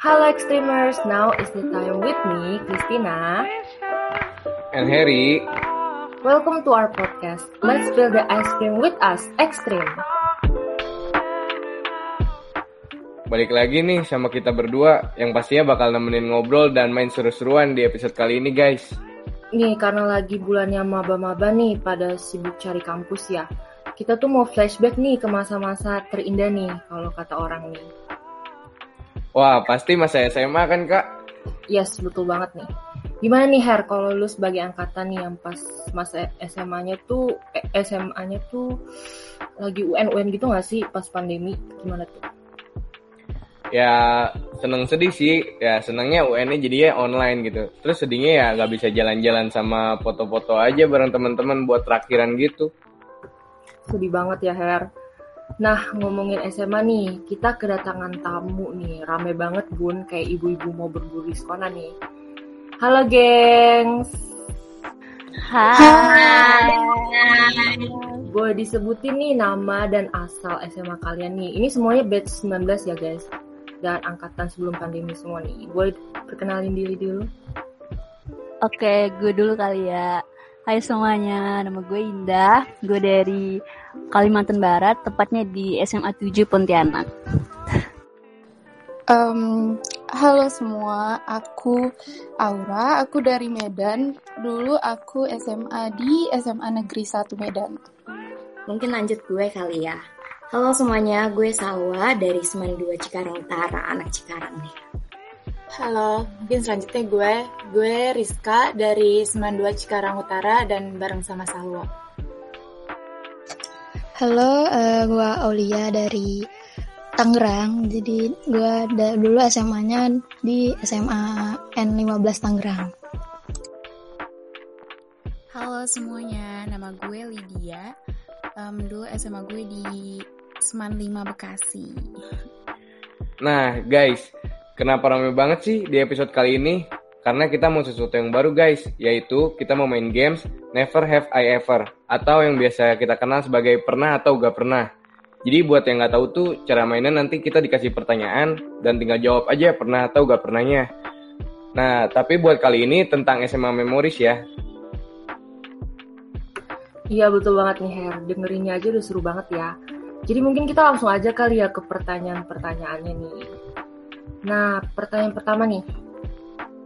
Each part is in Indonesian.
Halo Extremers, now is the time with me, Christina. And Harry. Welcome to our podcast. Let's fill the ice cream with us, Extreme. Balik lagi nih sama kita berdua yang pastinya bakal nemenin ngobrol dan main seru-seruan di episode kali ini guys. Nih karena lagi bulannya maba-maba nih pada sibuk cari kampus ya. Kita tuh mau flashback nih ke masa-masa terindah nih kalau kata orang nih. Wah pasti masa SMA kan kak? Yes betul banget nih. Gimana nih Her kalau lu sebagai angkatan nih yang pas masa SMA-nya tuh eh, SMA-nya tuh lagi UN-UN gitu gak sih pas pandemi? Gimana tuh? Ya seneng sedih sih, ya senengnya UN-nya jadinya online gitu. Terus sedihnya ya gak bisa jalan-jalan sama foto-foto aja bareng teman-teman buat terakhiran gitu. Sedih banget ya Her. Nah ngomongin SMA nih, kita kedatangan tamu nih, rame banget bun, kayak ibu-ibu mau berburu di sekolah nih. Halo gengs. Hai. Boleh disebutin nih nama dan asal SMA kalian nih. Ini semuanya batch 19 ya guys. Dan angkatan sebelum pandemi semua nih. Boleh perkenalin diri dulu? Oke, gue dulu kali ya. Hai semuanya, nama gue Indah. Gue dari Kalimantan Barat, tepatnya di SMA 7 Pontianak. Um, halo semua, aku Aura, aku dari Medan. Dulu aku SMA di SMA Negeri 1 Medan. Mungkin lanjut gue kali ya. Halo semuanya, gue Salwa dari Seman 2 Cikarang Utara, anak Cikarang nih. Halo, mungkin selanjutnya gue, gue Rizka dari Seman 2 Cikarang Utara dan bareng sama Salwa. Halo, uh, gue Aulia dari Tangerang. Jadi gue dulu SMA-nya di SMA N15 Tangerang. Halo semuanya, nama gue Lydia. Um, dulu SMA gue di Seman 5 Bekasi. Nah guys, kenapa rame banget sih di episode kali ini? Karena kita mau sesuatu yang baru guys, yaitu kita mau main games Never Have I Ever atau yang biasa kita kenal sebagai pernah atau gak pernah. Jadi buat yang nggak tahu tuh cara mainnya nanti kita dikasih pertanyaan dan tinggal jawab aja pernah atau gak pernahnya. Nah, tapi buat kali ini tentang SMA Memories ya. Iya betul banget nih Her, dengerinnya aja udah seru banget ya. Jadi mungkin kita langsung aja kali ya ke pertanyaan-pertanyaannya nih. Nah, pertanyaan pertama nih.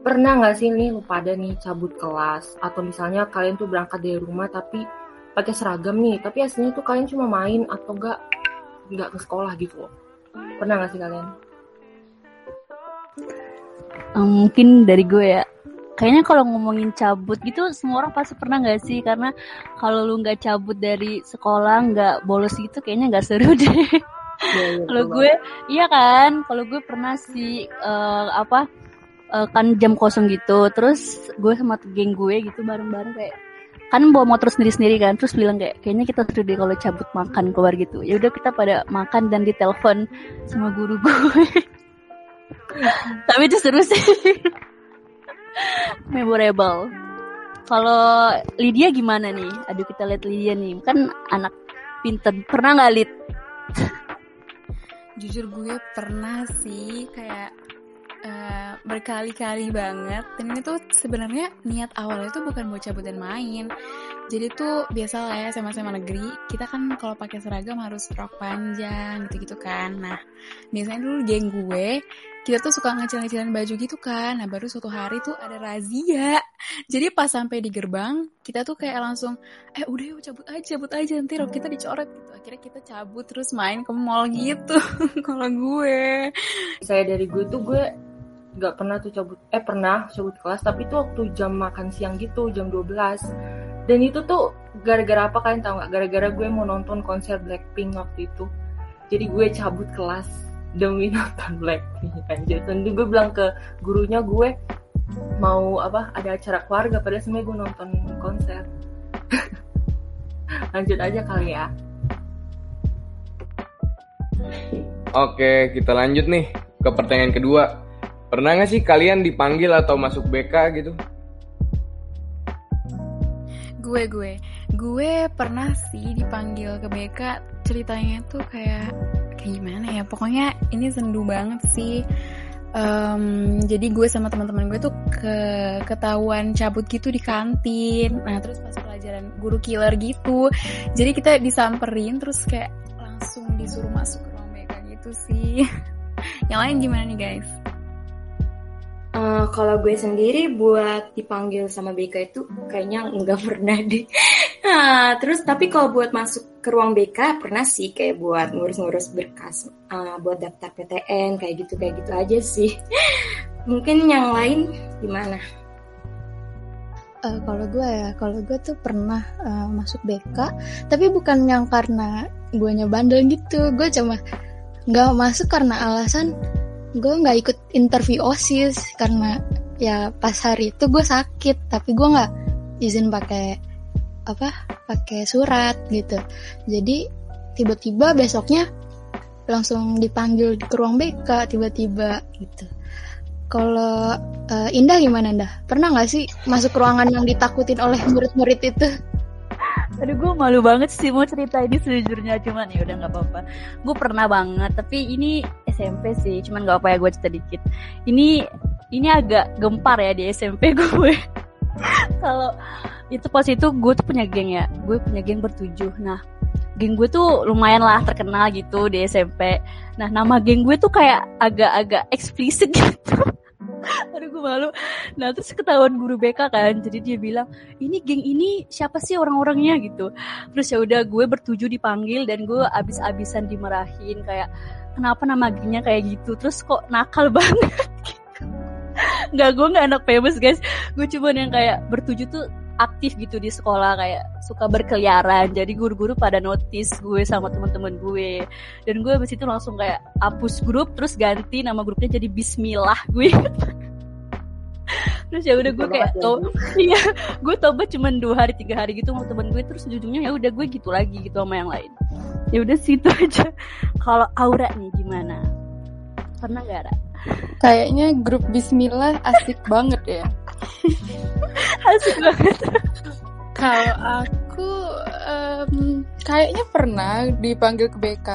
Pernah nggak sih nih lu pada nih cabut kelas? Atau misalnya kalian tuh berangkat dari rumah tapi pakai seragam nih, tapi aslinya tuh kalian cuma main atau enggak nggak ke sekolah gitu loh. Pernah nggak sih kalian? Um, mungkin dari gue ya. Kayaknya kalau ngomongin cabut gitu semua orang pasti pernah nggak sih? Karena kalau lu nggak cabut dari sekolah, nggak bolos gitu, kayaknya nggak seru deh. Ya, ya, kalau gue, iya kan? Kalau gue pernah sih uh, apa? Uh, kan jam kosong gitu. Terus gue sama geng gue gitu bareng-bareng kayak kan bawa motor sendiri-sendiri kan terus bilang kayak kayaknya kita seru deh kalau cabut makan keluar gitu. Ya udah kita pada makan dan ditelepon sama guru gue. Tapi itu seru sih. Memorable. Kalau Lydia gimana nih? Aduh kita lihat Lydia nih. Kan anak pinter. Pernah nggak Lid Jujur gue pernah sih kayak Uh, berkali-kali banget. Dan ini tuh sebenarnya niat awalnya tuh bukan buat cabut dan main. Jadi tuh biasa lah ya sama-sama negeri. Kita kan kalau pakai seragam harus rok panjang gitu-gitu kan. Nah biasanya dulu geng gue kita tuh suka ngecil-ngecilin baju gitu kan. Nah baru suatu hari tuh ada razia. Jadi pas sampai di gerbang kita tuh kayak langsung eh udah yuk cabut aja cabut aja nanti rok kita dicoret. Gitu. Akhirnya kita cabut terus main ke mall gitu kalau gue. Saya dari gue tuh gue nggak pernah tuh cabut eh pernah cabut kelas tapi itu waktu jam makan siang gitu jam 12 dan itu tuh gara-gara apa kalian tahu nggak? Gara-gara gue mau nonton konser Blackpink waktu itu. Jadi gue cabut kelas demi nonton Blackpink anjir dan gue bilang ke gurunya gue mau apa ada acara keluarga. Pada sebenarnya gue nonton konser. Lanjut aja kali ya. Oke, kita lanjut nih ke pertanyaan kedua. Pernah nggak sih kalian dipanggil atau masuk BK gitu? Gue gue. Gue pernah sih dipanggil ke BK ceritanya tuh kayak gimana ya pokoknya ini sendu banget sih Em, jadi gue sama teman-teman gue tuh ke ketahuan cabut gitu di kantin. Nah terus pas pelajaran guru killer gitu, jadi kita disamperin terus kayak langsung disuruh masuk ke ruang BK gitu sih. Yang lain gimana nih guys? Eh, kalau gue sendiri buat dipanggil sama BK itu kayaknya nggak pernah deh. Nah, terus tapi kalau buat masuk ke ruang BK pernah sih kayak buat ngurus-ngurus berkas, eh, buat daftar PTN kayak gitu kayak gitu aja sih. Mungkin yang lain gimana? Eh, kalau gue ya, kalau gue tuh pernah eh, masuk BK, tapi bukan yang karena guanya bandel gitu. Gue cuma nggak masuk karena alasan gue nggak ikut interview osis karena ya pas hari itu gue sakit, tapi gue nggak izin pakai apa pakai surat gitu. Jadi tiba-tiba besoknya langsung dipanggil ke ruang BK tiba-tiba gitu. Kalau eh, Indah gimana Indah? Pernah nggak sih masuk ruangan yang ditakutin oleh murid-murid itu? Aduh gue malu banget sih mau cerita ini sejujurnya cuman ya udah nggak apa-apa. Gue pernah banget tapi ini SMP sih cuman nggak apa ya gue cerita dikit. Ini ini agak gempar ya di SMP gue. Kalau itu pas itu gue tuh punya geng ya, gue punya geng bertujuh. Nah geng gue tuh lumayan lah terkenal gitu di SMP. Nah nama geng gue tuh kayak agak-agak eksplisit gitu. Aduh gue malu. Nah terus ketahuan guru BK kan, jadi dia bilang ini geng ini siapa sih orang-orangnya gitu. Terus ya udah gue bertujuh dipanggil dan gue abis-abisan dimarahin kayak kenapa nama gengnya kayak gitu. Terus kok nakal banget. gitu. Nggak gue nggak anak famous guys. Gue cuman yang kayak bertujuh tuh aktif gitu di sekolah kayak suka berkeliaran. Jadi guru-guru pada notice gue sama teman-teman gue. Dan gue abis itu langsung kayak hapus grup terus ganti nama grupnya jadi Bismillah gue terus ya udah gue kayak to iya gue tobat cuma dua hari tiga hari gitu sama temen gue terus ujungnya ya udah gue gitu lagi gitu sama yang lain. Ya udah situ aja. Kalau Aura nih gimana? Pernah gak Ra? Kayaknya grup Bismillah asik banget ya. asik banget Kalau aku em, kayaknya pernah dipanggil ke BK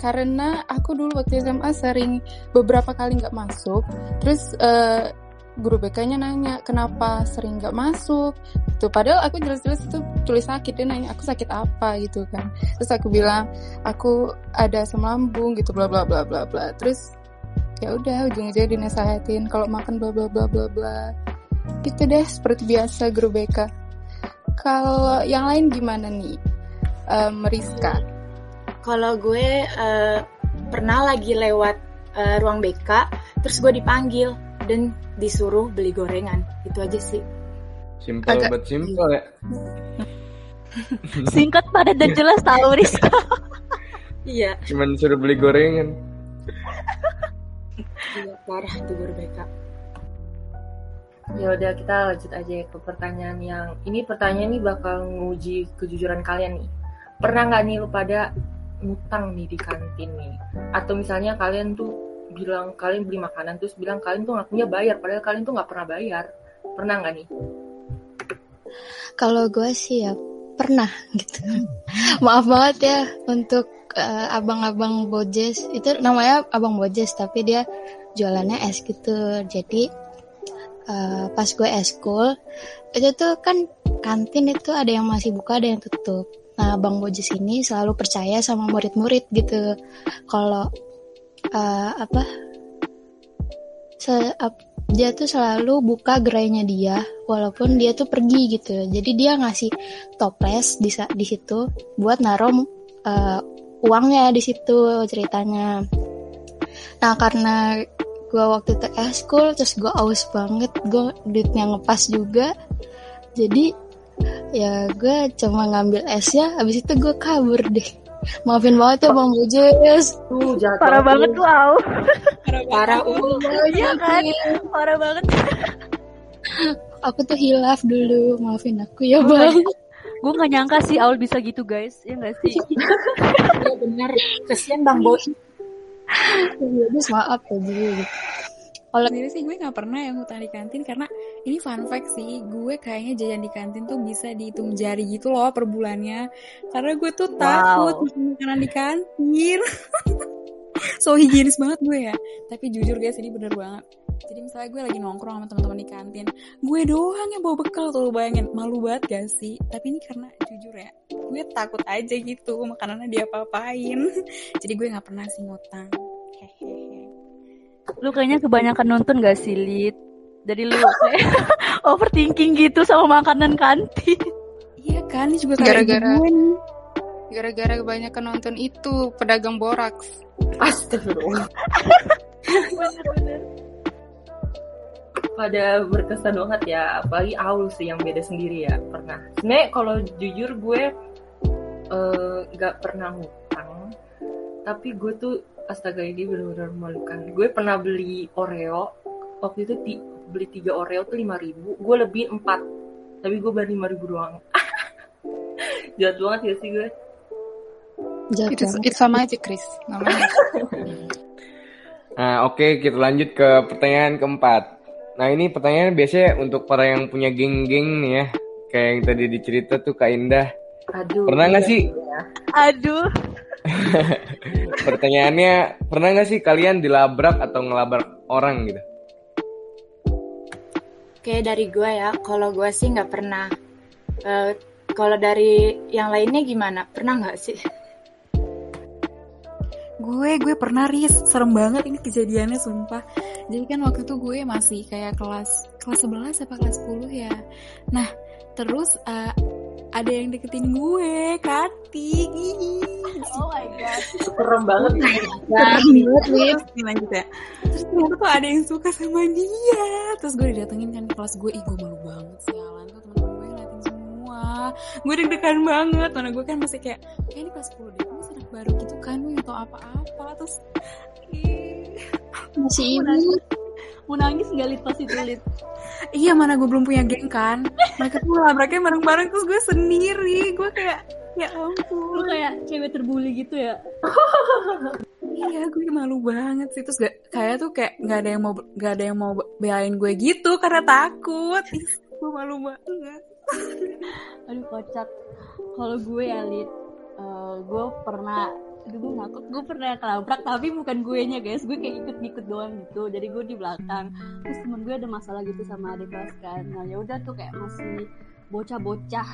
karena aku dulu waktu SMA sering beberapa kali nggak masuk. Terus eh, guru BK-nya nanya kenapa sering nggak masuk. Tuh padahal aku jelas-jelas itu tulis sakit dia nanya aku sakit apa gitu kan. Terus aku bilang aku ada asam lambung gitu bla bla bla bla bla. Terus ya udah ujung-ujungnya dinasehatin kalau makan bla bla bla bla bla gitu deh seperti biasa guru BK kalau yang lain gimana nih Em, Rizka Kalau gue eh, pernah lagi lewat eh, ruang BK, terus gue dipanggil dan disuruh beli gorengan. Itu aja sih. Simple Agak- but simple ya. singkat padat dan jelas tahu Rizka Iya, Cuman disuruh beli gorengan. iya parah tuh guru BK. Ya udah kita lanjut aja ke pertanyaan yang ini pertanyaan ini bakal nguji kejujuran kalian nih. Pernah nggak nih lu pada ngutang nih di kantin nih? Atau misalnya kalian tuh bilang kalian beli makanan terus bilang kalian tuh ngakunya bayar padahal kalian tuh nggak pernah bayar. Pernah nggak nih? Kalau gue sih ya pernah gitu. Maaf banget ya untuk eh, abang-abang bojes itu namanya abang bojes tapi dia jualannya es gitu. Jadi eh, pas gue eskul itu tuh kan kantin itu ada yang masih buka ada yang tutup. Nah abang bojes ini selalu percaya sama murid-murid gitu. Kalau eh, apa se- ap- dia tuh selalu buka gerainya dia walaupun dia tuh pergi gitu jadi dia ngasih toples di di situ buat naruh eh, uangnya di situ ceritanya nah karena gue waktu itu eskul terus gue aus banget. Gue duitnya ngepas juga. Jadi ya gue cuma ngambil esnya habis itu gue kabur deh. Maafin banget ya bang Bojes Tuh jahat parah banget lu. tuh Au Parah ulu. iya kan? Parah banget. Aku tuh hilaf dulu. Maafin aku ya bang. gue nggak nyangka sih Aul bisa gitu guys. Ya nggak sih? Iya bener. Kesian Bang Boy. Bojes maaf ya dulu Kalau sendiri sih gue nggak pernah yang hutang di kantin karena ini fun fact sih gue kayaknya jajan di kantin tuh bisa dihitung jari gitu loh per bulannya. Karena gue tuh takut Wow. makan makanan di kantin. So higienis banget gue ya. Tapi jujur guys ini bener banget jadi misalnya gue lagi nongkrong sama teman-teman di kantin gue doang yang bawa bekal tuh lo bayangin malu banget gak sih tapi ini karena jujur ya gue takut aja gitu makanannya dia apa-apain jadi gue nggak pernah sih ngutang hehehe Lu kayaknya kebanyakan nonton gak sih, Lid? Jadi lu kayak overthinking gitu sama makanan kantin. iya kan ini juga karena Gara-gara- Gara-gara kebanyakan nonton itu pedagang boraks. Astagfirullah. Pada berkesan banget ya, apalagi Aul sih yang beda sendiri ya pernah. Sebenarnya kalau jujur gue eh, nggak pernah ngutang, tapi gue tuh astaga ini benar-benar memalukan. Gue pernah beli Oreo waktu itu ti- beli tiga Oreo tuh lima ribu, gue lebih empat, tapi gue bayar lima ribu doang. Jahat banget ya sih gue. Jahat itu sama aja Chris namanya. Nah, oke, kita lanjut ke pertanyaan keempat. Nah, ini pertanyaan biasanya untuk para yang punya geng-geng nih ya. Kayak yang tadi dicerita tuh Kak Indah. Aduh. Pernah nggak iya, sih? iya. Aduh. Pertanyaannya, pernah nggak sih kalian dilabrak atau ngelabrak orang gitu? Kayak dari gue ya, kalau gue sih nggak pernah. Eh, kalau dari yang lainnya gimana? Pernah nggak sih? Gue gue pernah ris serem banget ini kejadiannya sumpah. Jadi kan waktu itu gue masih kayak kelas kelas 11 apa kelas 10 ya. Nah terus eh, ada yang deketin gue Kati. Oh my god. Serem banget. terus lanjut ya? Terus ternyata tuh ada yang suka sama dia. Terus gue didatengin kan ke kelas gue. Ih gue malu banget sialan tuh teman-teman gue ngeliatin semua. Gue deg-degan banget. Mana gue kan masih kayak kayak ini kelas 10 deh baru gitu kan gue tau apa-apa terus ih, Masih ibu. mau nangis gak Lid pas itu Lid? iya mana gue belum punya geng kan mereka tuh labraknya bareng-bareng terus gue sendiri gue kayak ya Lu ampun kayak cewek terbully gitu ya? iya gue malu banget sih terus gak, kayak tuh kayak nggak ada yang mau nggak ada yang mau belain gue gitu karena takut gue malu banget Aduh kocak. Kalau gue ya Lid, eh, gue pernah Aduh gue ngakut, gue pernah kelabrak tapi bukan gue nya guys. Gue kayak ikut-ikut doang gitu. Jadi gue di belakang. Terus temen gue ada masalah gitu sama adik kelas kan. Nah ya udah tuh kayak masih bocah-bocah.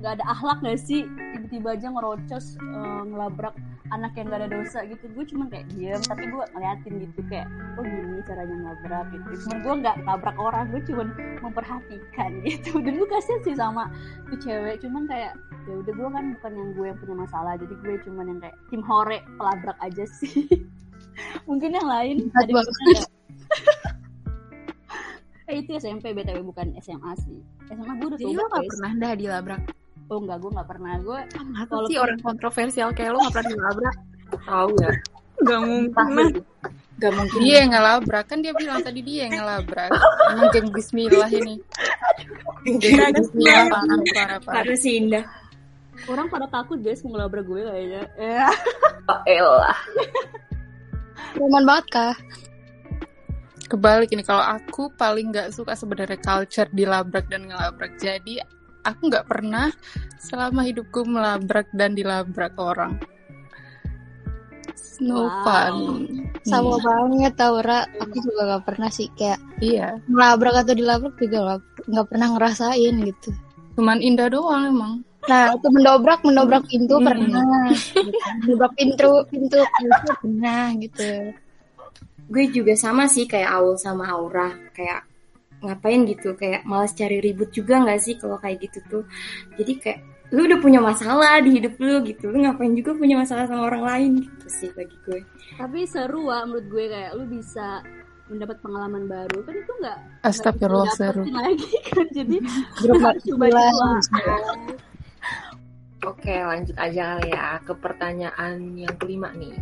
Gak ada akhlak gak sih? Tiba-tiba aja ngerocos eh, Ngelabrak anak yang gak ada dosa gitu. Gue cuman kayak diem Tapi gue ngeliatin gitu kayak Oh gini caranya ngelabrak gitu. Cuman gue gak nabrak orang Gue cuman memperhatikan gitu. Dan gue kasihan sih sama tuh cewek Cuman kayak ya udah gue kan bukan yang gue yang punya masalah jadi gue cuman yang kayak tim hore pelabrak aja sih. Mungkin yang lain Jahat eh itu SMP btw bukan SMA sih SMA gue udah jadi lo gak guys pernah dah dilabrak oh enggak gue nggak pernah gue Kenapa Kalau- sih orang kontroversial kayak lo gak pernah dilabrak Tahu ya. Gak mungkin Gak mungkin. Dia yang ngelabrak kan dia bilang tadi dia yang ngelabrak. Emang geng Bismillah ini. Geng Bismillah parah parah parah. Harus sih indah. orang pada takut guys mau ngelabrak gue kayaknya ya Elah. Roman banget kah? Kebalik ini kalau aku paling nggak suka sebenarnya culture dilabrak dan ngelabrak. Jadi aku nggak pernah selama hidupku melabrak dan dilabrak orang. No Wow. fun. Sama Iya. banget tau Ra. Aku juga gak pernah sih kayak Iya. melabrak atau dilabrak juga gak, gak pernah ngerasain gitu. Cuman indah doang emang. Nah, itu mendobrak, mendobrak pintu Hmm. pernah. Gitu. Mendobrak pintu, pintu, pintu pernah gitu. Gue juga sama sih kayak Aul sama Aura. Kayak ngapain gitu? Kayak malas cari ribut juga nggak sih kalau kayak gitu tuh? Jadi kayak lu udah punya masalah di hidup lu gitu. Lu ngapain juga punya masalah sama orang lain gitu sih bagi gue. Tapi seru ah menurut gue kayak lu bisa mendapat pengalaman baru. Kan itu nggak Astagfirullah seru. lagi kan? Jadi harus coba Oke, lanjut aja kali ya ke pertanyaan yang kelima nih.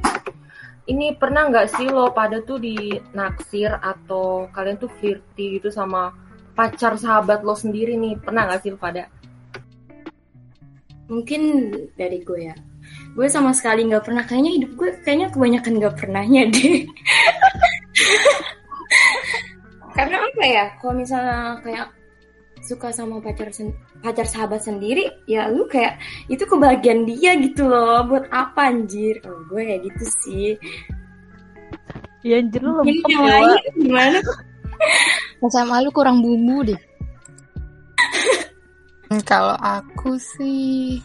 Ini pernah nggak sih lo pada tuh dinaksir atau kalian tuh flirty gitu sama pacar sahabat lo sendiri nih? Pernah nggak sih lo pada? mungkin dari gue ya gue sama sekali nggak pernah kayaknya hidup gue kayaknya kebanyakan nggak pernahnya deh karena apa ya kalau misalnya kayak suka sama pacar sen- pacar sahabat sendiri ya lu kayak itu kebahagiaan dia gitu loh buat apa anjir oh, gue kayak gitu sih Ya anjir lu lempeng ya, lain gimana? SMA lu kurang bumbu deh. Hmm, Kalau aku sih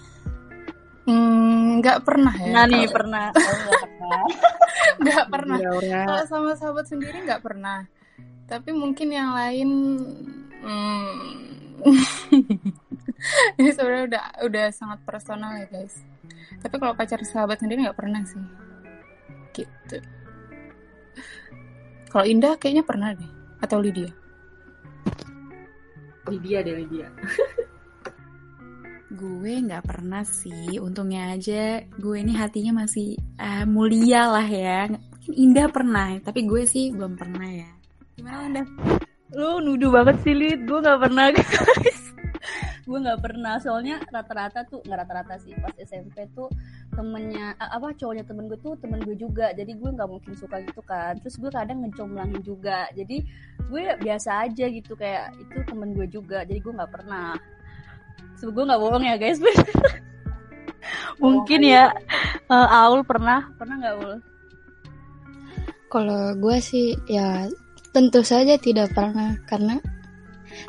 hmm, nggak pernah ya. Nah nih pernah. Oh, nggak pernah. nggak. Kalau sama sahabat sendiri nggak pernah. Tapi mungkin yang lain hmm, ini sebenarnya udah udah sangat personal ya guys. Tapi kalau pacar sahabat sendiri nggak pernah sih. Gitu. Kalau Indah kayaknya pernah deh. Atau Lydia. Lydia deh Lydia. Gue nggak pernah sih, untungnya aja gue ini hatinya masih eh, mulia lah ya. Mungkin Indah pernah, tapi gue sih belum pernah ya. Gimana Indah? Lu nuduh banget sih Lid. Gue gak pernah guys. gue gak pernah. Soalnya rata-rata tuh, gak rata-rata sih. Pas SMP tuh temennya, apa cowoknya temen gue tuh temen gue juga. Jadi gue gak mungkin suka gitu kan. Terus gue kadang ngecomblangin juga. Jadi gue biasa aja gitu. Kayak itu temen gue juga. Jadi gue gak pernah. So, gue gak bohong ya guys. Mungkin ya. eh, Aul pernah. Pernah gak Aul? Kalau gue sih ya tentu saja tidak pernah karena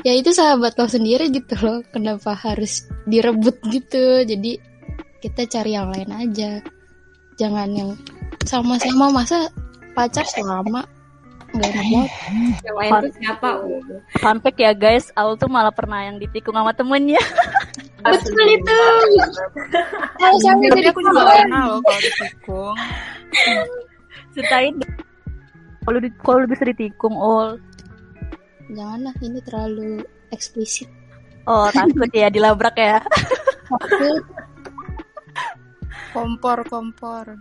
ya itu sahabat lo sendiri gitu loh. Kenapa harus direbut gitu? Jadi kita cari yang lain aja. Jangan yang sama-sama masa pacar selama nggak banget. Yang lain tuh siapa? Fun fact ya guys, Aul tuh malah pernah yang ditikung sama temennya. Betul itu. Kalau sampai Tapi jadi aku juga pernah loh kalau ditikung. Ceritain dong. Kalau di, kalau lu bisa ditikung Ol. Janganlah ini terlalu eksplisit. Oh takut ya dilabrak ya. Takut Kompor, kompor.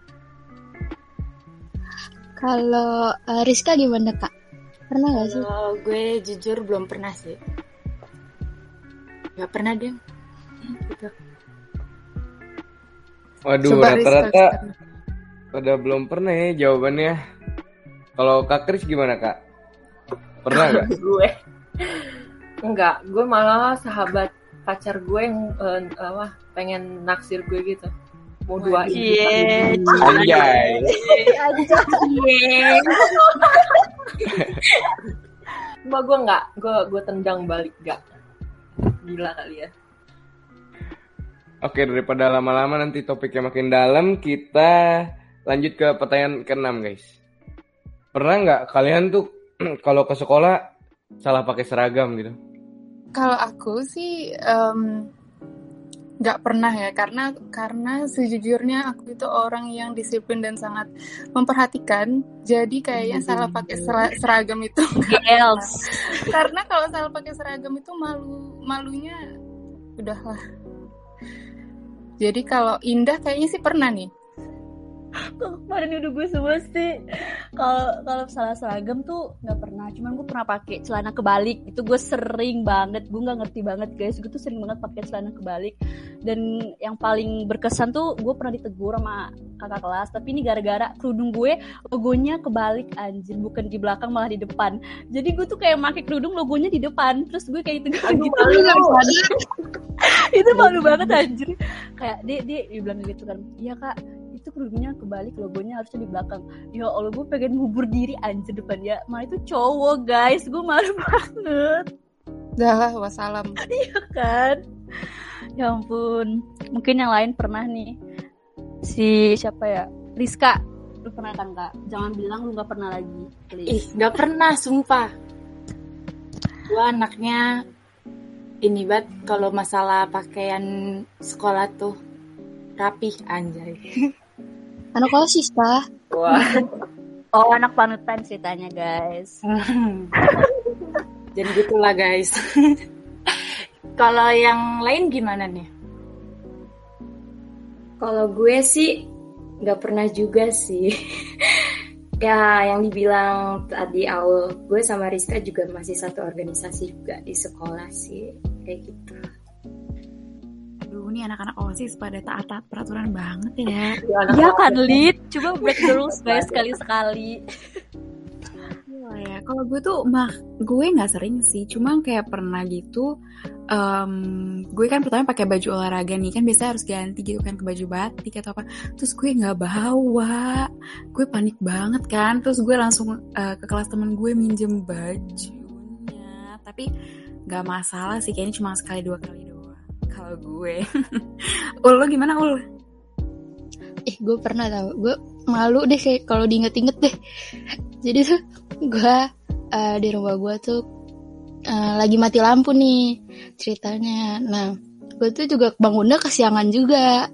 Kalau eh, Rizka gimana kak? Pernah gak sih? Kalau gue jujur belum pernah sih. Gak pernah deh. Gitu. Waduh, rata-rata pada belum pernah ya jawabannya. Kalau Kak Kris gimana Kak? Pernah nggak? gue enggak gue malah sahabat pacar gue yang eh, apa pengen naksir gue gitu mau Iya. Anjay. Cuma gue enggak gue gue tendang balik gak gila kali ya Oke, daripada lama-lama nanti topiknya makin dalam, kita lanjut ke pertanyaan ke-6, guys. Pernah nggak kalian tuh kalau ke sekolah salah pakai seragam gitu? Kalau aku sih em, nggak pernah ya karena karena sejujurnya aku itu orang yang disiplin dan sangat memperhatikan. Jadi kayaknya salah pakai sera- seragam itu Girls. karena kalau salah pakai seragam itu malu malunya udahlah. Jadi kalau Indah kayaknya sih pernah nih. Kemarin udah gue semua sih. Kalau kalau salah seragam tuh nggak pernah. Cuman gue pernah pakai celana kebalik. Itu gue sering banget. Gue nggak ngerti banget guys. Gue tuh sering banget pakai celana kebalik. Dan yang paling berkesan tuh gue pernah ditegur sama kakak kelas. Tapi ini gara-gara kerudung gue logonya kebalik anjir. Bukan di belakang malah di depan. Jadi gue tuh kayak pakai kerudung logonya di depan. Terus gue kayak ditegur gitu. itu malu banget anjir kayak dek dia bilang gitu kan iya kak itu kerudungnya kebalik logonya harusnya di belakang. Ya allah gue pengen ngubur diri anjir depan ya malah itu cowok guys. Gue malu banget. Dah wassalam. ya kan? Ya ampun. Mungkin yang lain pernah nih. Si siapa ya? Rizka. Lu pernah kan kak? Jangan bilang lu nggak pernah lagi Ih, please nggak pernah, sumpah. Gue anaknya ini banget kalau masalah pakaian sekolah tuh rapih anjay. Anak osis kah? wah oh anak panutan ceritanya guys Jadi gitulah guys. kalau yang lain gimana nih? Kalau gue sih nggak pernah juga sih. ya yang dibilang tadi awal gue sama Rizka juga masih satu organisasi juga di sekolah sih kayak gitu. Aduh, ini anak-anak OSIS pada taat-taat peraturan banget ya. Iya kan Lid, coba break the rules guys sekali-sekali. Apa ya? Kalau gue tuh mah gue nggak sering sih, cuma kayak pernah gitu. em, gue kan pertama pakai baju olahraga nih kan biasanya harus ganti gitu kan ke baju batik atau apa. Terus gue nggak bawa, gue panik banget kan. Terus gue langsung eh, ke kelas temen gue minjem bajunya. Tapi nggak masalah sih, kayaknya cuma sekali dua kali doang. Kalau gue, ul lo gimana ul? Eh, gue pernah tau. Gue malu deh kayak kalau diinget-inget deh. Jadi tuh gue eh, di rumah gue tuh eh, lagi mati lampu nih ceritanya. Nah, gue tuh juga bangunnya kesiangan juga.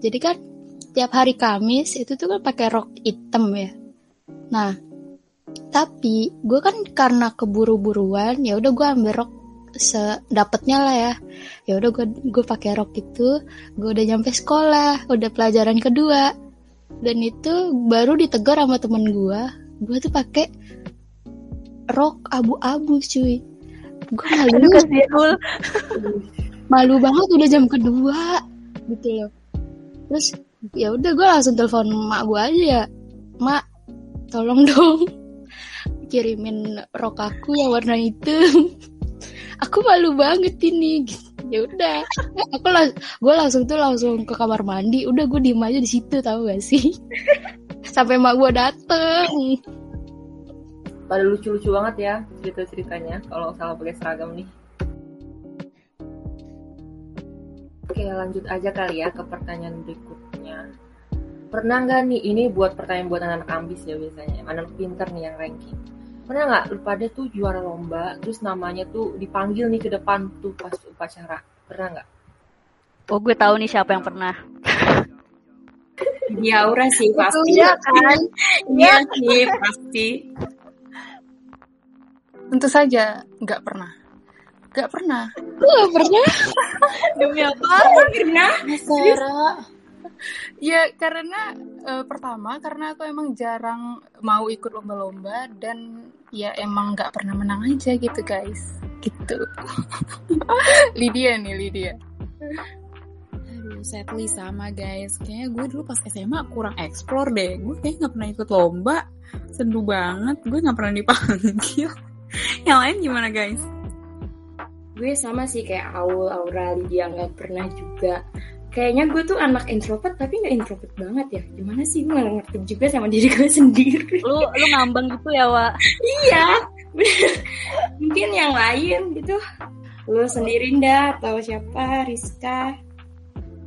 Jadi kan tiap hari Kamis itu tuh kan pakai rok hitam ya. Nah, tapi gue kan karena keburu-buruan ya udah gue ambil rok sedapatnya lah ya. Ya udah gue gue pakai rok itu, gue udah nyampe sekolah, udah pelajaran kedua. Dan itu baru ditegur sama temen gue, gue tuh pakai rok abu-abu cuy. Gue malu, malu banget udah jam kedua gitu loh. Terus ya udah gue langsung telepon mak gue aja ya, mak tolong dong kirimin rok aku yang warna hitam. Aku malu banget ini. Ya udah, aku lang gue langsung tuh langsung ke kamar mandi. Udah gue diem aja di situ tahu gak sih? Sampai mak gue dateng. Pada lucu-lucu banget ya cerita-ceritanya kalau salah pakai seragam nih. Oke lanjut aja kali ya ke pertanyaan berikutnya. Pernah nggak nih ini buat pertanyaan buat anak-anak ambis ya biasanya, anak pinter nih yang ranking. Pernah nggak lu pada tuh juara lomba, terus namanya tuh dipanggil nih ke depan tuh pas upacara. Pernah nggak? Oh gue tahu nih siapa yang pernah. Di aura sih pasti. Iya kan? Iya sih pasti. Tentu saja nggak pernah. Nggak pernah. Gue gak pernah. Demi apa? Pernah? Sarah. Ya karena eh, pertama karena aku emang jarang mau ikut lomba-lomba dan ya emang nggak pernah menang aja gitu guys. Gitu. Lydia nih Lydia. Aduh, sadly sama guys. Kayaknya gue dulu pas SMA kurang explore deh. Gue kayaknya nggak pernah ikut lomba. Sendu banget. Gue nggak pernah dipanggil. Yang lain gimana guys? Gue sama sih kayak Aul, Aura, Lydia nggak pernah juga. Kayaknya gue tuh anak introvert tapi nggak introvert banget ya. Gimana sih gue nggak ngerti juga sama diri gue sendiri. Lu lu ngambang gitu ya, Wak? iya, bener. Mungkin yang lain gitu. Lu sendiri ndak atau siapa? Rizka.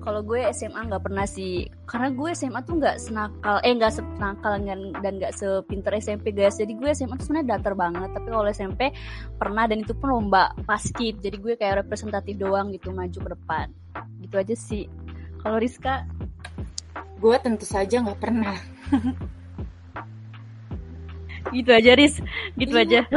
Kalau gue SMA nggak pernah sih, karena gue SMA tuh nggak senakal, eh nggak senakal dan dan nggak sepinter SMP guys. Jadi gue SMA tuh sebenarnya datar banget, tapi kalau SMP pernah dan itu pun lomba paskib. Jadi gue kayak representatif doang gitu maju ke depan. Gitu aja sih. Kalau Rizka, Gue tentu saja nggak pernah. gitu aja Riz, gitu aja.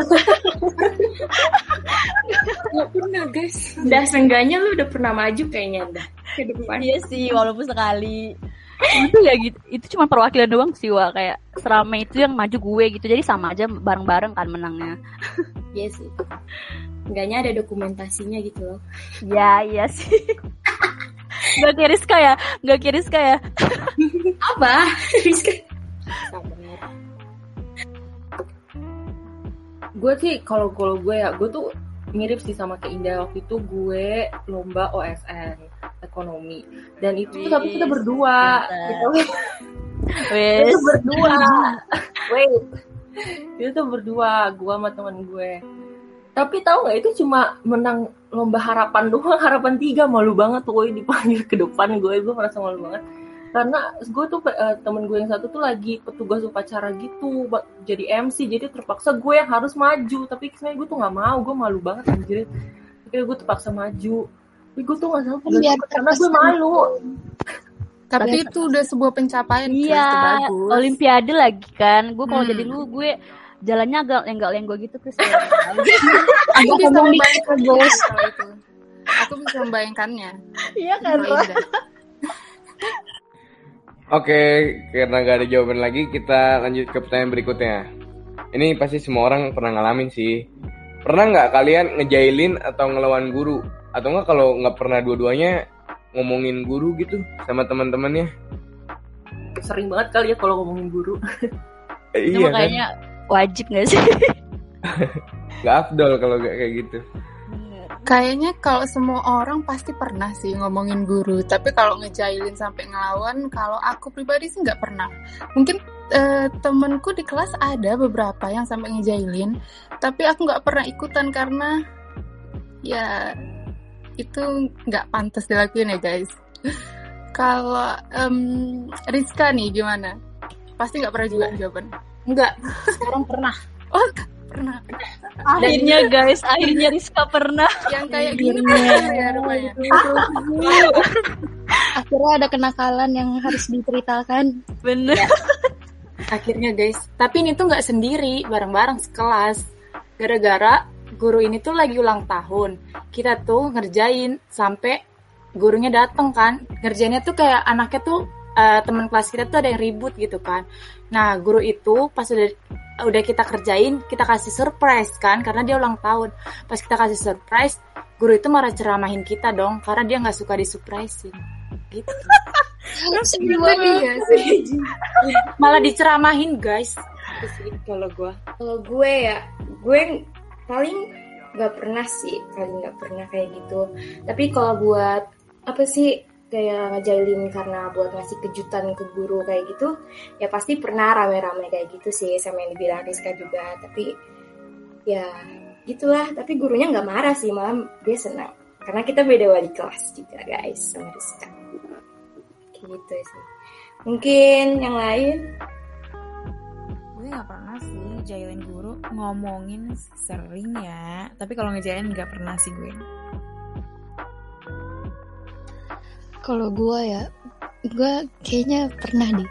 Gak pernah guys. Udah seenggaknya lu udah pernah maju kayaknya dah ke depan. Iya sih, walaupun sekali. itu ya gitu, itu cuma perwakilan doang sih Wak. kayak seramai itu yang maju gue gitu. Jadi sama aja bareng-bareng kan menangnya. Iya sih. Enggaknya ada dokumentasinya gitu loh. Ya, iya sih. Gak kayak Rizka ya, gak kayak Rizka ya. Apa? Rizka. Gue sih kalau kalau gue ya gue tuh mirip sih sama kayak Indah waktu itu gue lomba OSN ekonomi. Dan itu tuh tapi kita berdua gitu. Itu berdua. Wait itu tuh berdua gue sama teman gue. Tapi tahu nggak itu cuma menang lomba harapan doang harapan tiga malu banget tuh gue dipanggil ke depan gue gue merasa malu banget karena gue tuh eh, temen gue yang satu tuh lagi petugas upacara gitu jadi MC jadi terpaksa gue yang harus maju tapi sebenarnya gue tuh nggak mau gue malu banget anjir akhirnya gue terpaksa maju tapi gue tuh nggak sanggup Biar karena gue malu Tapi itu udah sebuah pencapaian Iya, bagus. olimpiade lagi kan. Gue kalau Hmm. jadi lu, gue jalannya agak lenggak-lenggok gitu Chris. Aku bisa ngomong di- membayangkan guys itu. Aku bisa membayangkannya. Iya kan. Oke, karena gak ada jawaban lagi, kita lanjut ke pertanyaan berikutnya. Ini pasti semua orang pernah ngalamin sih. Pernah nggak kalian ngejailin atau ngelawan guru? Atau nggak kalau nggak pernah dua-duanya ngomongin guru gitu sama teman-temannya? sering banget kali ya kalau ngomongin guru Eh, iya kan? makanya wajib gak sih? Gak afdol kalau gak kayak gitu. Kayaknya kalau semua orang pasti pernah sih ngomongin guru, tapi kalau ngejailin sampai ngelawan, kalau aku pribadi sih nggak pernah. Mungkin eh, temenku di kelas ada beberapa yang sampai ngejailin, tapi aku nggak pernah ikutan karena ya itu nggak pantas dilakuin ya guys. Kalau em, Rizka nih gimana? Pasti nggak pernah juga jawaban. Enggak, sekarang pernah. Oh pernah. akhirnya guys, akhirnya Rizka pernah. Yang kayak gini ya rupanya. Akhirnya ada kenakalan yang harus diceritakan. Bener. Akhirnya guys, tapi ini tuh nggak sendiri, bareng-bareng sekelas. Gara-gara guru ini tuh lagi ulang tahun. Kita tuh ngerjain sampai gurunya dateng kan. Ngerjainnya tuh kayak anaknya tuh eh, teman kelas kita tuh ada yang ribut gitu kan. Nah, guru itu pas udah udah kita kerjain, kita kasih surprise kan karena dia ulang tahun. Pas kita kasih surprise, guru itu marah ceramahin kita dong karena dia nggak suka disurprisein. Gitu. Sih. Malah diceramahin guys. Kalau gua. Kalau gue ya, gue paling nggak pernah sih, paling nggak pernah kayak gitu. Tapi kalau buat apa sih kayak ngejalin karena buat ngasih kejutan ke guru kayak gitu, ya pasti pernah rame-rame kayak gitu sih sama yang dibilang Rizka juga. Tapi ya gitulah. Tapi gurunya nggak marah sih, malah dia senang karena kita beda wali kelas juga guys sama Rizka. Kayak gitu sih. Mungkin yang lain gue nggak pernah sih jailin guru ngomongin sering ya tapi kalau ngejailin nggak pernah sih gue Kalau gue ya, gue kayaknya pernah deh.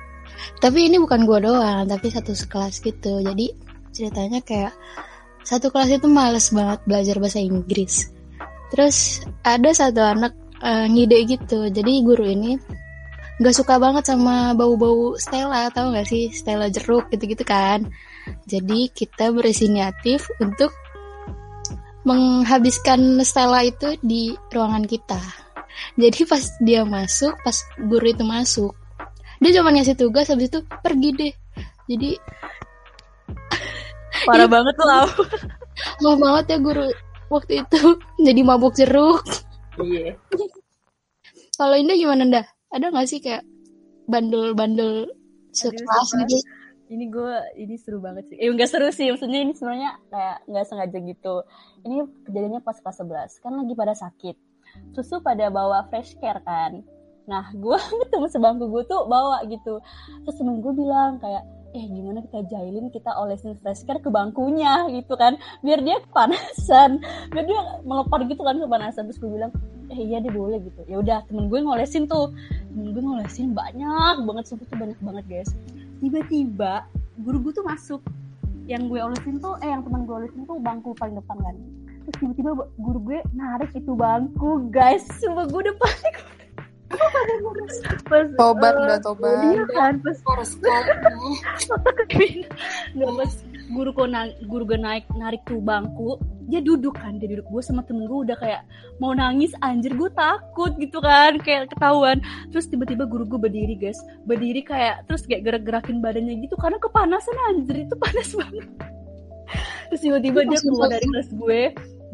Tapi ini bukan gue doang, tapi satu sekelas gitu. Jadi ceritanya kayak satu kelas itu males banget belajar bahasa Inggris. Terus ada satu anak eh, ngide gitu. Jadi guru ini nggak suka banget sama bau-bau Stella, tahu nggak sih Stella jeruk gitu-gitu kan. Jadi kita berinisiatif untuk menghabiskan Stella itu di ruangan kita. Jadi pas dia masuk, pas guru itu masuk, dia cuma ngasih tugas habis itu pergi deh. Jadi Parah banget tuh Lau. mau banget ya guru waktu itu jadi mabuk jeruk. Iya. Kalau Indah gimana Dah? Ada nggak sih kayak bandel-bandel sekelas gitu? Ini gue ini seru banget sih. Eh enggak seru sih, maksudnya ini sebenarnya kayak nggak sengaja gitu. Ini kejadiannya pas kelas 11, kan lagi pada sakit. Tuh pada bawa fresh care kan. Nah, gue temen sebangku gue tuh bawa gitu. Terus temen gue bilang kayak, eh gimana kita jahilin, kita olesin fresh care ke bangkunya gitu kan. Biar dia kepanasan. Biar dia melopar gitu kan kepanasan. Terus gue bilang, eh iya deh boleh gitu. Ya udah temen gue ngolesin tuh. Temen gue ngolesin banyak banget, sumpah tuh banyak banget guys. Tiba-tiba guru gue tuh masuk. Yang gue olesin tuh, eh yang temen gue olesin tuh bangku paling depan kan. Terus tiba-tiba guru gue narik itu bangku guys. Sumpah gue udah panik. pas Tobat eh, udah tobat. Iya kan, pas nggak pas guru gue naik guru gue naik narik tuh bangku dia duduk kan dia duduk gue sama temen gue udah kayak mau nangis anjir gue takut gitu kan kayak ketahuan terus tiba-tiba guru gue berdiri guys berdiri kayak terus kayak gerak-gerakin badannya gitu karena kepanasan anjir itu panas banget terus tiba-tiba dia keluar dari kelas gue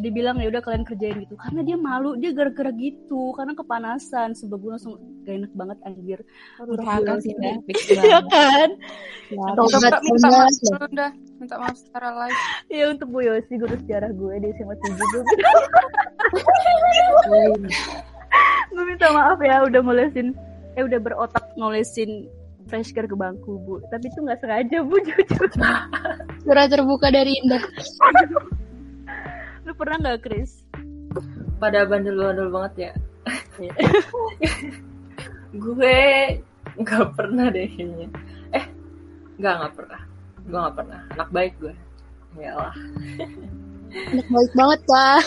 dia bilang ya udah kalian kerjain gitu. Karena dia malu dia gerak-gerak gitu karena kepanasan. Sebab gue langsung gak enak banget anjir. Durhaka sih. Iya kan? Minta maaf dulu dah. Minta maaf secara live. Ya untuk Bu Yosi guru sejarah gue di SMA 7 gue, gue minta maaf ya udah ngolesin eh udah berotak ngolesin fresh care ke bangku Bu tapi itu nggak sengaja Bu jujur Surat terbuka dari Indah. lu pernah nggak Chris Pada bandel-bandel banget ya. Iya. gue nggak pernah deh kayaknya. Eh, nggak nggak pernah. Gue nggak pernah. Anak baik gue. Ya lah. Anak baik banget Pak.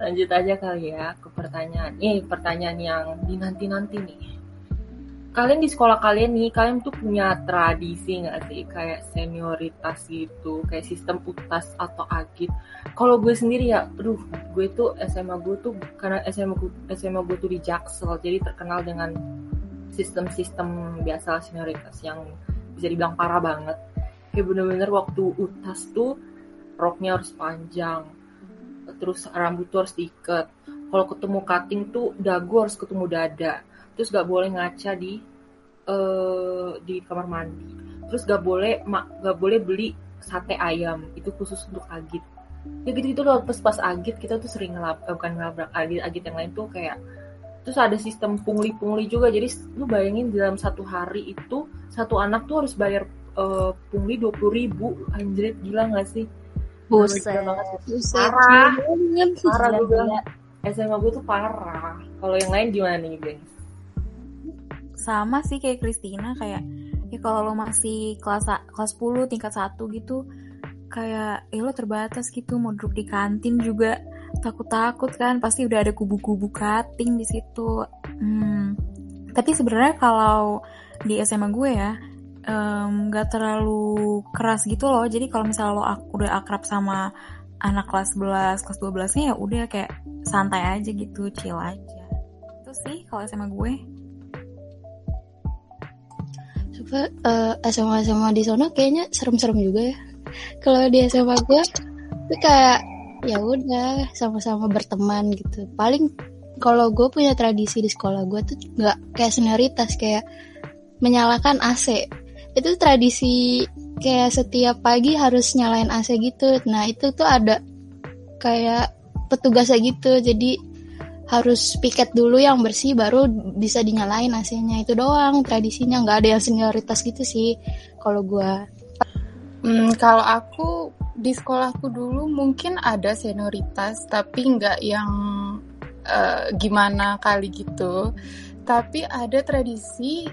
Lanjut aja kali ya ke pertanyaan. Eh, pertanyaan yang dinanti-nanti nih. Kalian di sekolah kalian nih, kalian tuh punya tradisi nggak sih kayak senioritas gitu, kayak sistem utas atau agit? Kalau gue sendiri ya, aduh, gue tuh SMA gue tuh karena SMA gue, SMA gue tuh di Jaksel, jadi terkenal dengan sistem-sistem biasa senioritas yang bisa dibilang parah banget. kayak bener-bener waktu utas tuh roknya harus panjang terus rambut tuh harus diikat kalau ketemu cutting tuh dagu harus ketemu dada terus gak boleh ngaca di eh di kamar mandi. Terus gak boleh ma- gak boleh beli sate ayam itu khusus untuk agit. Ya gitu gitu loh pas pas agit kita tuh sering ngelap eh, bukan ngelabrak agit agit yang lain tuh kayak terus ada sistem pungli pungli juga jadi lu bayangin dalam satu hari itu satu anak tuh harus bayar eh, pungli dua puluh ribu anjir gila gak sih? Buset. Buset, Parah. parah gue bilang. SMA gue tuh parah. Kalau yang lain gimana nih guys sama sih kayak Christina kayak ya kalau lo masih kelas kelas 10 tingkat 1 gitu kayak ya lo terbatas gitu mau duduk di kantin juga takut-takut kan pasti udah ada kubu-kubu cutting di situ. Hmm. tapi sebenarnya kalau di SMA gue ya nggak terlalu keras gitu loh. Jadi kalau misalnya lo ak- udah akrab sama anak kelas 11 kelas 12 nya ya udah kayak santai aja gitu chill aja. Itu sih kalau SMA gue Coba eh, SMA SMA di sana kayaknya serem-serem juga ya. Kalau di SMA gue itu kayak ya udah sama-sama berteman gitu. Paling kalau gue punya tradisi di sekolah gue tuh nggak kayak senioritas kayak menyalakan AC. Itu tradisi kayak setiap pagi harus nyalain AC gitu. Nah itu tuh ada kayak petugasnya gitu. Jadi harus piket dulu yang bersih baru bisa dinyalain AC-nya itu doang tradisinya nggak ada yang senioritas gitu sih kalau gua Hmm, kalau aku di sekolahku dulu mungkin ada senioritas, tapi nggak yang eh, gimana kali gitu. Tapi ada tradisi.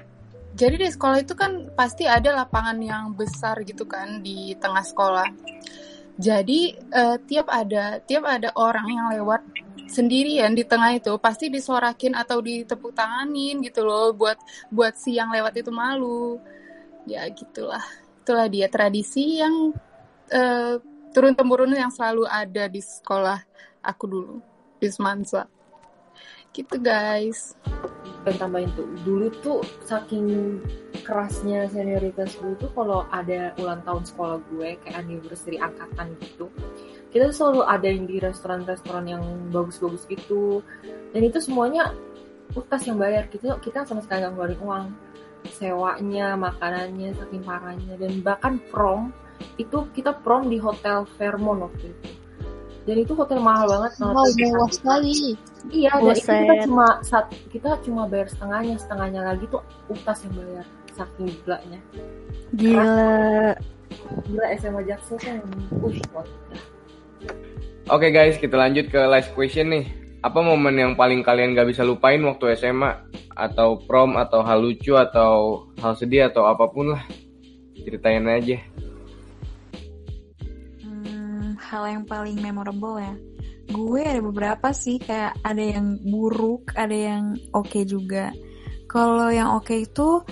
Jadi di sekolah itu kan pasti ada lapangan yang besar gitu kan di tengah sekolah. Jadi eh, tiap ada tiap ada orang yang lewat sendirian di tengah itu pasti disorakin atau ditepuk tanganin gitu loh buat buat si yang lewat itu malu. Ya gitulah itulah dia tradisi yang eh, turun temurun yang selalu ada di sekolah aku dulu di Semansa gitu guys. Pengen tambahin tuh dulu tuh saking kerasnya senioritas gue tuh kalau ada ulang tahun sekolah gue kayak anniversary angkatan gitu kita tuh selalu ada yang di restoran-restoran yang bagus-bagus gitu. Dan itu semuanya utas yang bayar. Kita kita sama sekali nggak ngeluarin uang. Sewanya makanannya saking parahnya. Dan bahkan prom itu kita prom di hotel Fairmont waktu itu dan itu hotel mahal banget wow mewah sekali Iya, dan itu kita cuma sat, kita cuma bayar setengahnya, setengahnya lagi tuh utas yang bayar saking gilanya. Gila. Gila SMA Jaksel kan, ush, wah. Oke guys, kita lanjut ke last question nih. Apa momen yang paling kalian gak bisa lupain waktu SMA? Atau prom, atau hal lucu, atau hal sedih, atau apa pun lah. Ceritain aja. Hal yang paling memorable ya. Gue ada beberapa sih kayak ada yang buruk, ada yang oke juga. Kalau yang oke itu,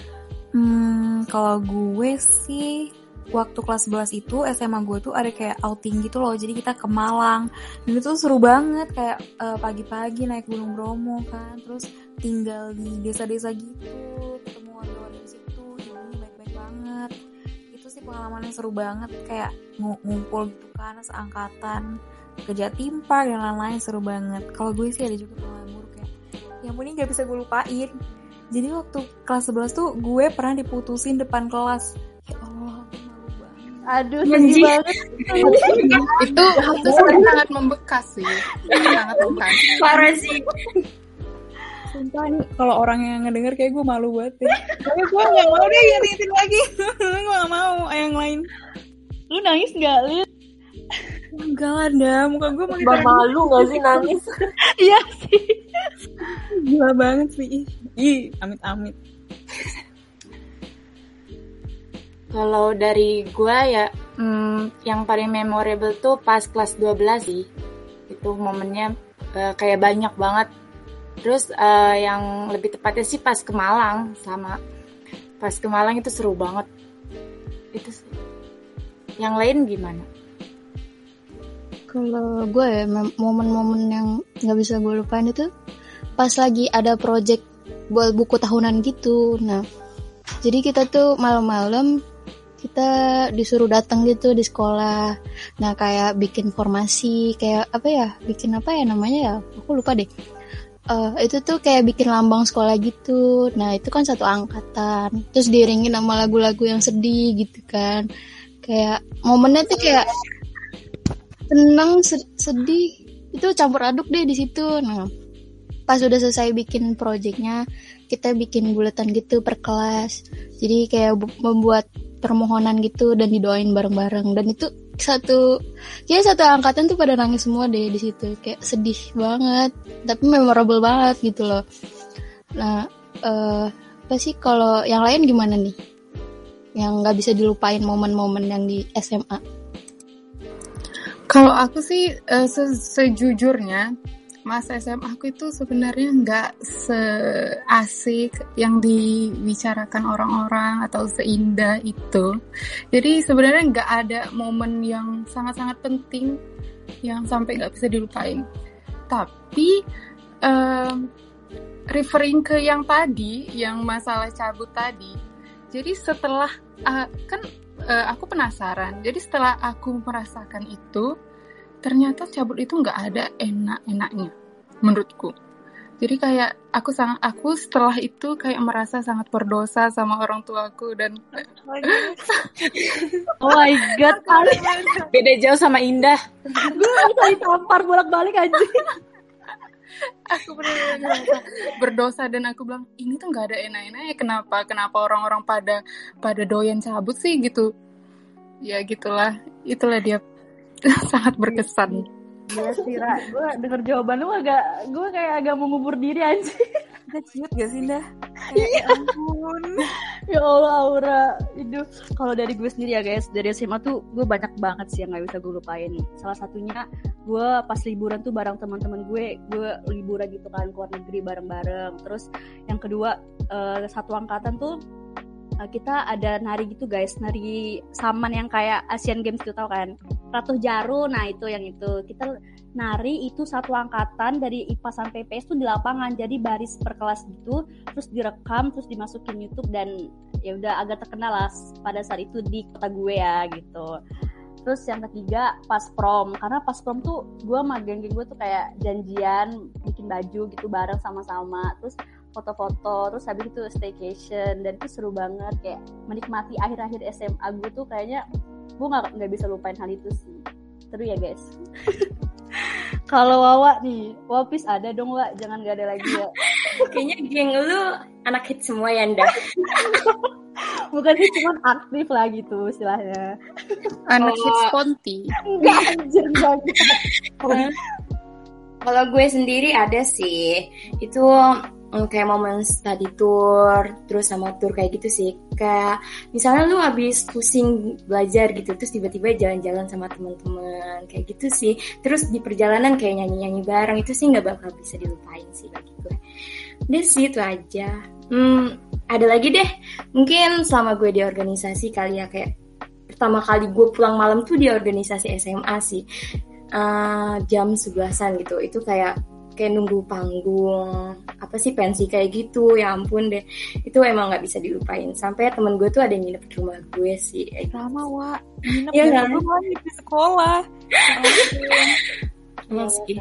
hmm, kalau gue sih waktu kelas 11 itu SMA gue tuh ada kayak outing gitu loh. Jadi kita ke Malang. Dan itu seru banget kayak eh, pagi-pagi naik Gunung Bromo kan. Terus tinggal di desa-desa gitu, pengalaman yang seru banget kayak ngu- ngumpul gitu kan seangkatan ke Jatim Park dan lain-lain seru banget. Kalau gue sih ada juga pengalaman buruk ya. Yang ini gak bisa gue lupain. Jadi waktu kelas 11 tuh gue pernah diputusin depan kelas. Ya Allah aku malu banget. Aduh, sedih banget. itu itu sangat membekas sih. Sangat membekas. Parah sih. Sumpah nih kalau orang yang ngedenger kayak gue malu banget ya tapi gue gak mau deh ingetin lagi gue gak mau yang lain Lu nangis gak, Lin? enggak lah dah muka gue mau Mbak malu gak sih nangis? Iya sih. gila banget sih Ih, amit-amit Kalau dari gue ya, hmm, yang paling memorable tuh pas kelas 12 sih. Itu momennya eh, kayak banyak banget. Terus eh, yang lebih tepatnya sih pas ke Malang sama pas ke Malang itu seru banget. Itu sih. Yang lain gimana? Kalau gue ya, momen-momen yang nggak bisa gue lupain itu pas lagi ada project buat buku tahunan gitu. Nah, jadi kita tuh malam-malam kita disuruh datang gitu di sekolah. Nah kayak bikin formasi, kayak apa ya, bikin apa ya namanya ya, aku lupa deh. Eh, itu tuh kayak bikin lambang sekolah gitu. Nah itu kan satu angkatan. Terus diiringin sama lagu-lagu yang sedih gitu kan. Kayak momennya tuh kayak seneng, se- sedih. Itu campur aduk deh di situ. Nah pas udah selesai bikin projectnya kita bikin buletan gitu per kelas jadi kayak bu- membuat permohonan gitu dan didoain bareng-bareng dan itu satu ya satu angkatan tuh pada nangis semua deh di situ. Kayak sedih banget tapi memorable banget gitu loh. Nah eh apa sih kalau yang lain gimana nih? Yang nggak bisa dilupain momen-momen yang di SMA Kalau aku sih eh, se- sejujurnya masa SMA aku itu sebenarnya nggak seasik yang dibicarakan orang-orang atau seindah itu. Jadi sebenarnya nggak ada momen yang sangat-sangat penting yang sampai nggak bisa dilupain. Tapi em, referring ke yang tadi, yang masalah cabut tadi. Jadi setelah ah, kan eh, aku penasaran. Jadi setelah aku merasakan itu, ternyata cabut itu nggak ada enak-enaknya menurutku. Jadi kayak aku sangat aku setelah itu kayak merasa sangat berdosa sama orang tuaku dan Oh my god, kali Beda jauh sama Indah. gue bisa ditampar bolak-balik aja. aku benar-benar berdosa dan aku bilang ini tuh nggak ada enak-enaknya kenapa kenapa orang-orang pada pada doyan cabut sih gitu ya gitulah itulah dia sangat berkesan Gue Tira, gue denger jawaban lu agak, gue kayak agak mengubur diri aja. Gak ciut gak sih Dah? Kayak ya ampun. ya Allah Aura, itu kalau dari gue sendiri ya guys, dari SMA tuh gue banyak banget sih yang nggak bisa gue lupain. Salah satunya gue pas liburan tuh bareng teman-teman gue, gue liburan gitu kan ke luar negeri bareng-bareng. Terus yang kedua eh, satu angkatan tuh eh, kita ada nari gitu guys, nari saman yang kayak Asian Games tuh tau kan? Ratu Jaru, nah itu yang itu. Kita nari itu satu angkatan dari IPA sampai PS tuh di lapangan. Jadi baris per kelas gitu terus direkam terus dimasukin YouTube dan ya udah agak terkenal lah pada saat itu di kota gue ya gitu. Terus yang ketiga pas prom. Karena pas prom tuh gue sama geng-geng gue tuh kayak janjian bikin baju gitu bareng sama-sama. Terus foto-foto terus habis itu staycation dan itu seru banget kayak menikmati akhir-akhir SMA gue tuh kayaknya gue nggak nggak bisa lupain hal itu sih seru ya guys kalau Wawa nih Wapis ada dong Wak jangan gak ada lagi ya Kayaknya geng lu anak hit semua ya, Nda. bukan sih cuma aktif lah gitu istilahnya anak Oh. hits Ponti enggak anjir enggak Kalau gue sendiri ada sih. Itu kayak momen study tour, terus sama tour kayak gitu sih. Kayak misalnya lu habis pusing belajar gitu, terus tiba-tiba jalan-jalan sama teman-teman kayak gitu sih. Terus di perjalanan kayak nyanyi-nyanyi bareng itu sih nggak bakal bisa dilupain sih bagi gue. Udah sih itu aja. Hmm, ada lagi deh. Mungkin selama gue di organisasi kali ya kayak pertama kali gue pulang malam tuh di organisasi SMA sih eh, jam 11-an gitu. Itu kayak kayak nunggu panggung apa sih pensi kayak gitu ya ampun deh itu emang nggak bisa dilupain sampai temen gue tuh ada yang nginep di rumah gue sih Eh, Sama Wak. Nginep Iya di kan? rumah di sekolah. emang sih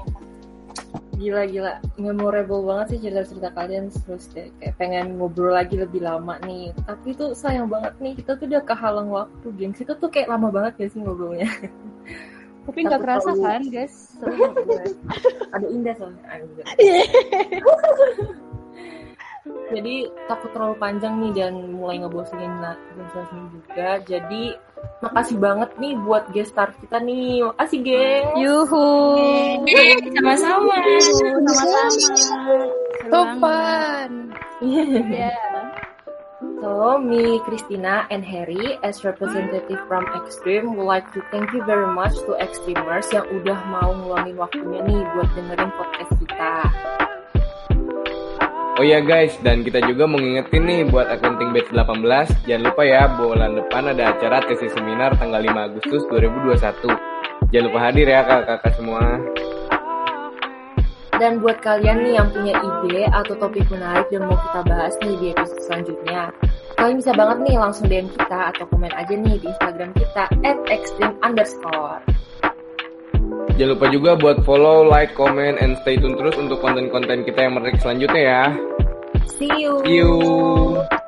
Gila gila, memorable banget sih cerita-cerita kalian terus deh kayak pengen ngobrol lagi lebih lama nih. Tapi tuh sayang banget nih kita tuh udah kehalang waktu, gengs. Itu tuh kayak lama banget ya sih ngobrolnya. tapi nggak kerasa kan guys seru banget gue. Ada indah soalnya. Jadi takut terlalu panjang nih dan mulai ngebosenin lah- ngebosenin juga. Jadi makasih banget nih buat guest star kita nih. Makasih guys. yuhu sama-sama sama-sama. Topan Iya. So, me, Christina, and Harry, as representative from Extreme, would like to thank you very much to Extremers yang udah mau ngeluangin waktunya nih buat dengerin podcast kita. Oh iya guys, dan kita juga mau ngingetin nih buat accounting batch 18, jangan lupa ya bulan depan ada acara tesis seminar tanggal 5 Agustus 2021. Jangan lupa hadir ya kakak-kakak semua. Dan buat kalian nih yang punya ide atau topik menarik dan mau kita bahas nih di episode selanjutnya, kalian bisa banget nih langsung DM kita atau komen aja nih di Instagram kita at extreme underscore. Jangan lupa juga buat follow, like, comment, and stay tune terus untuk konten-konten kita yang menarik selanjutnya ya. See you! See you!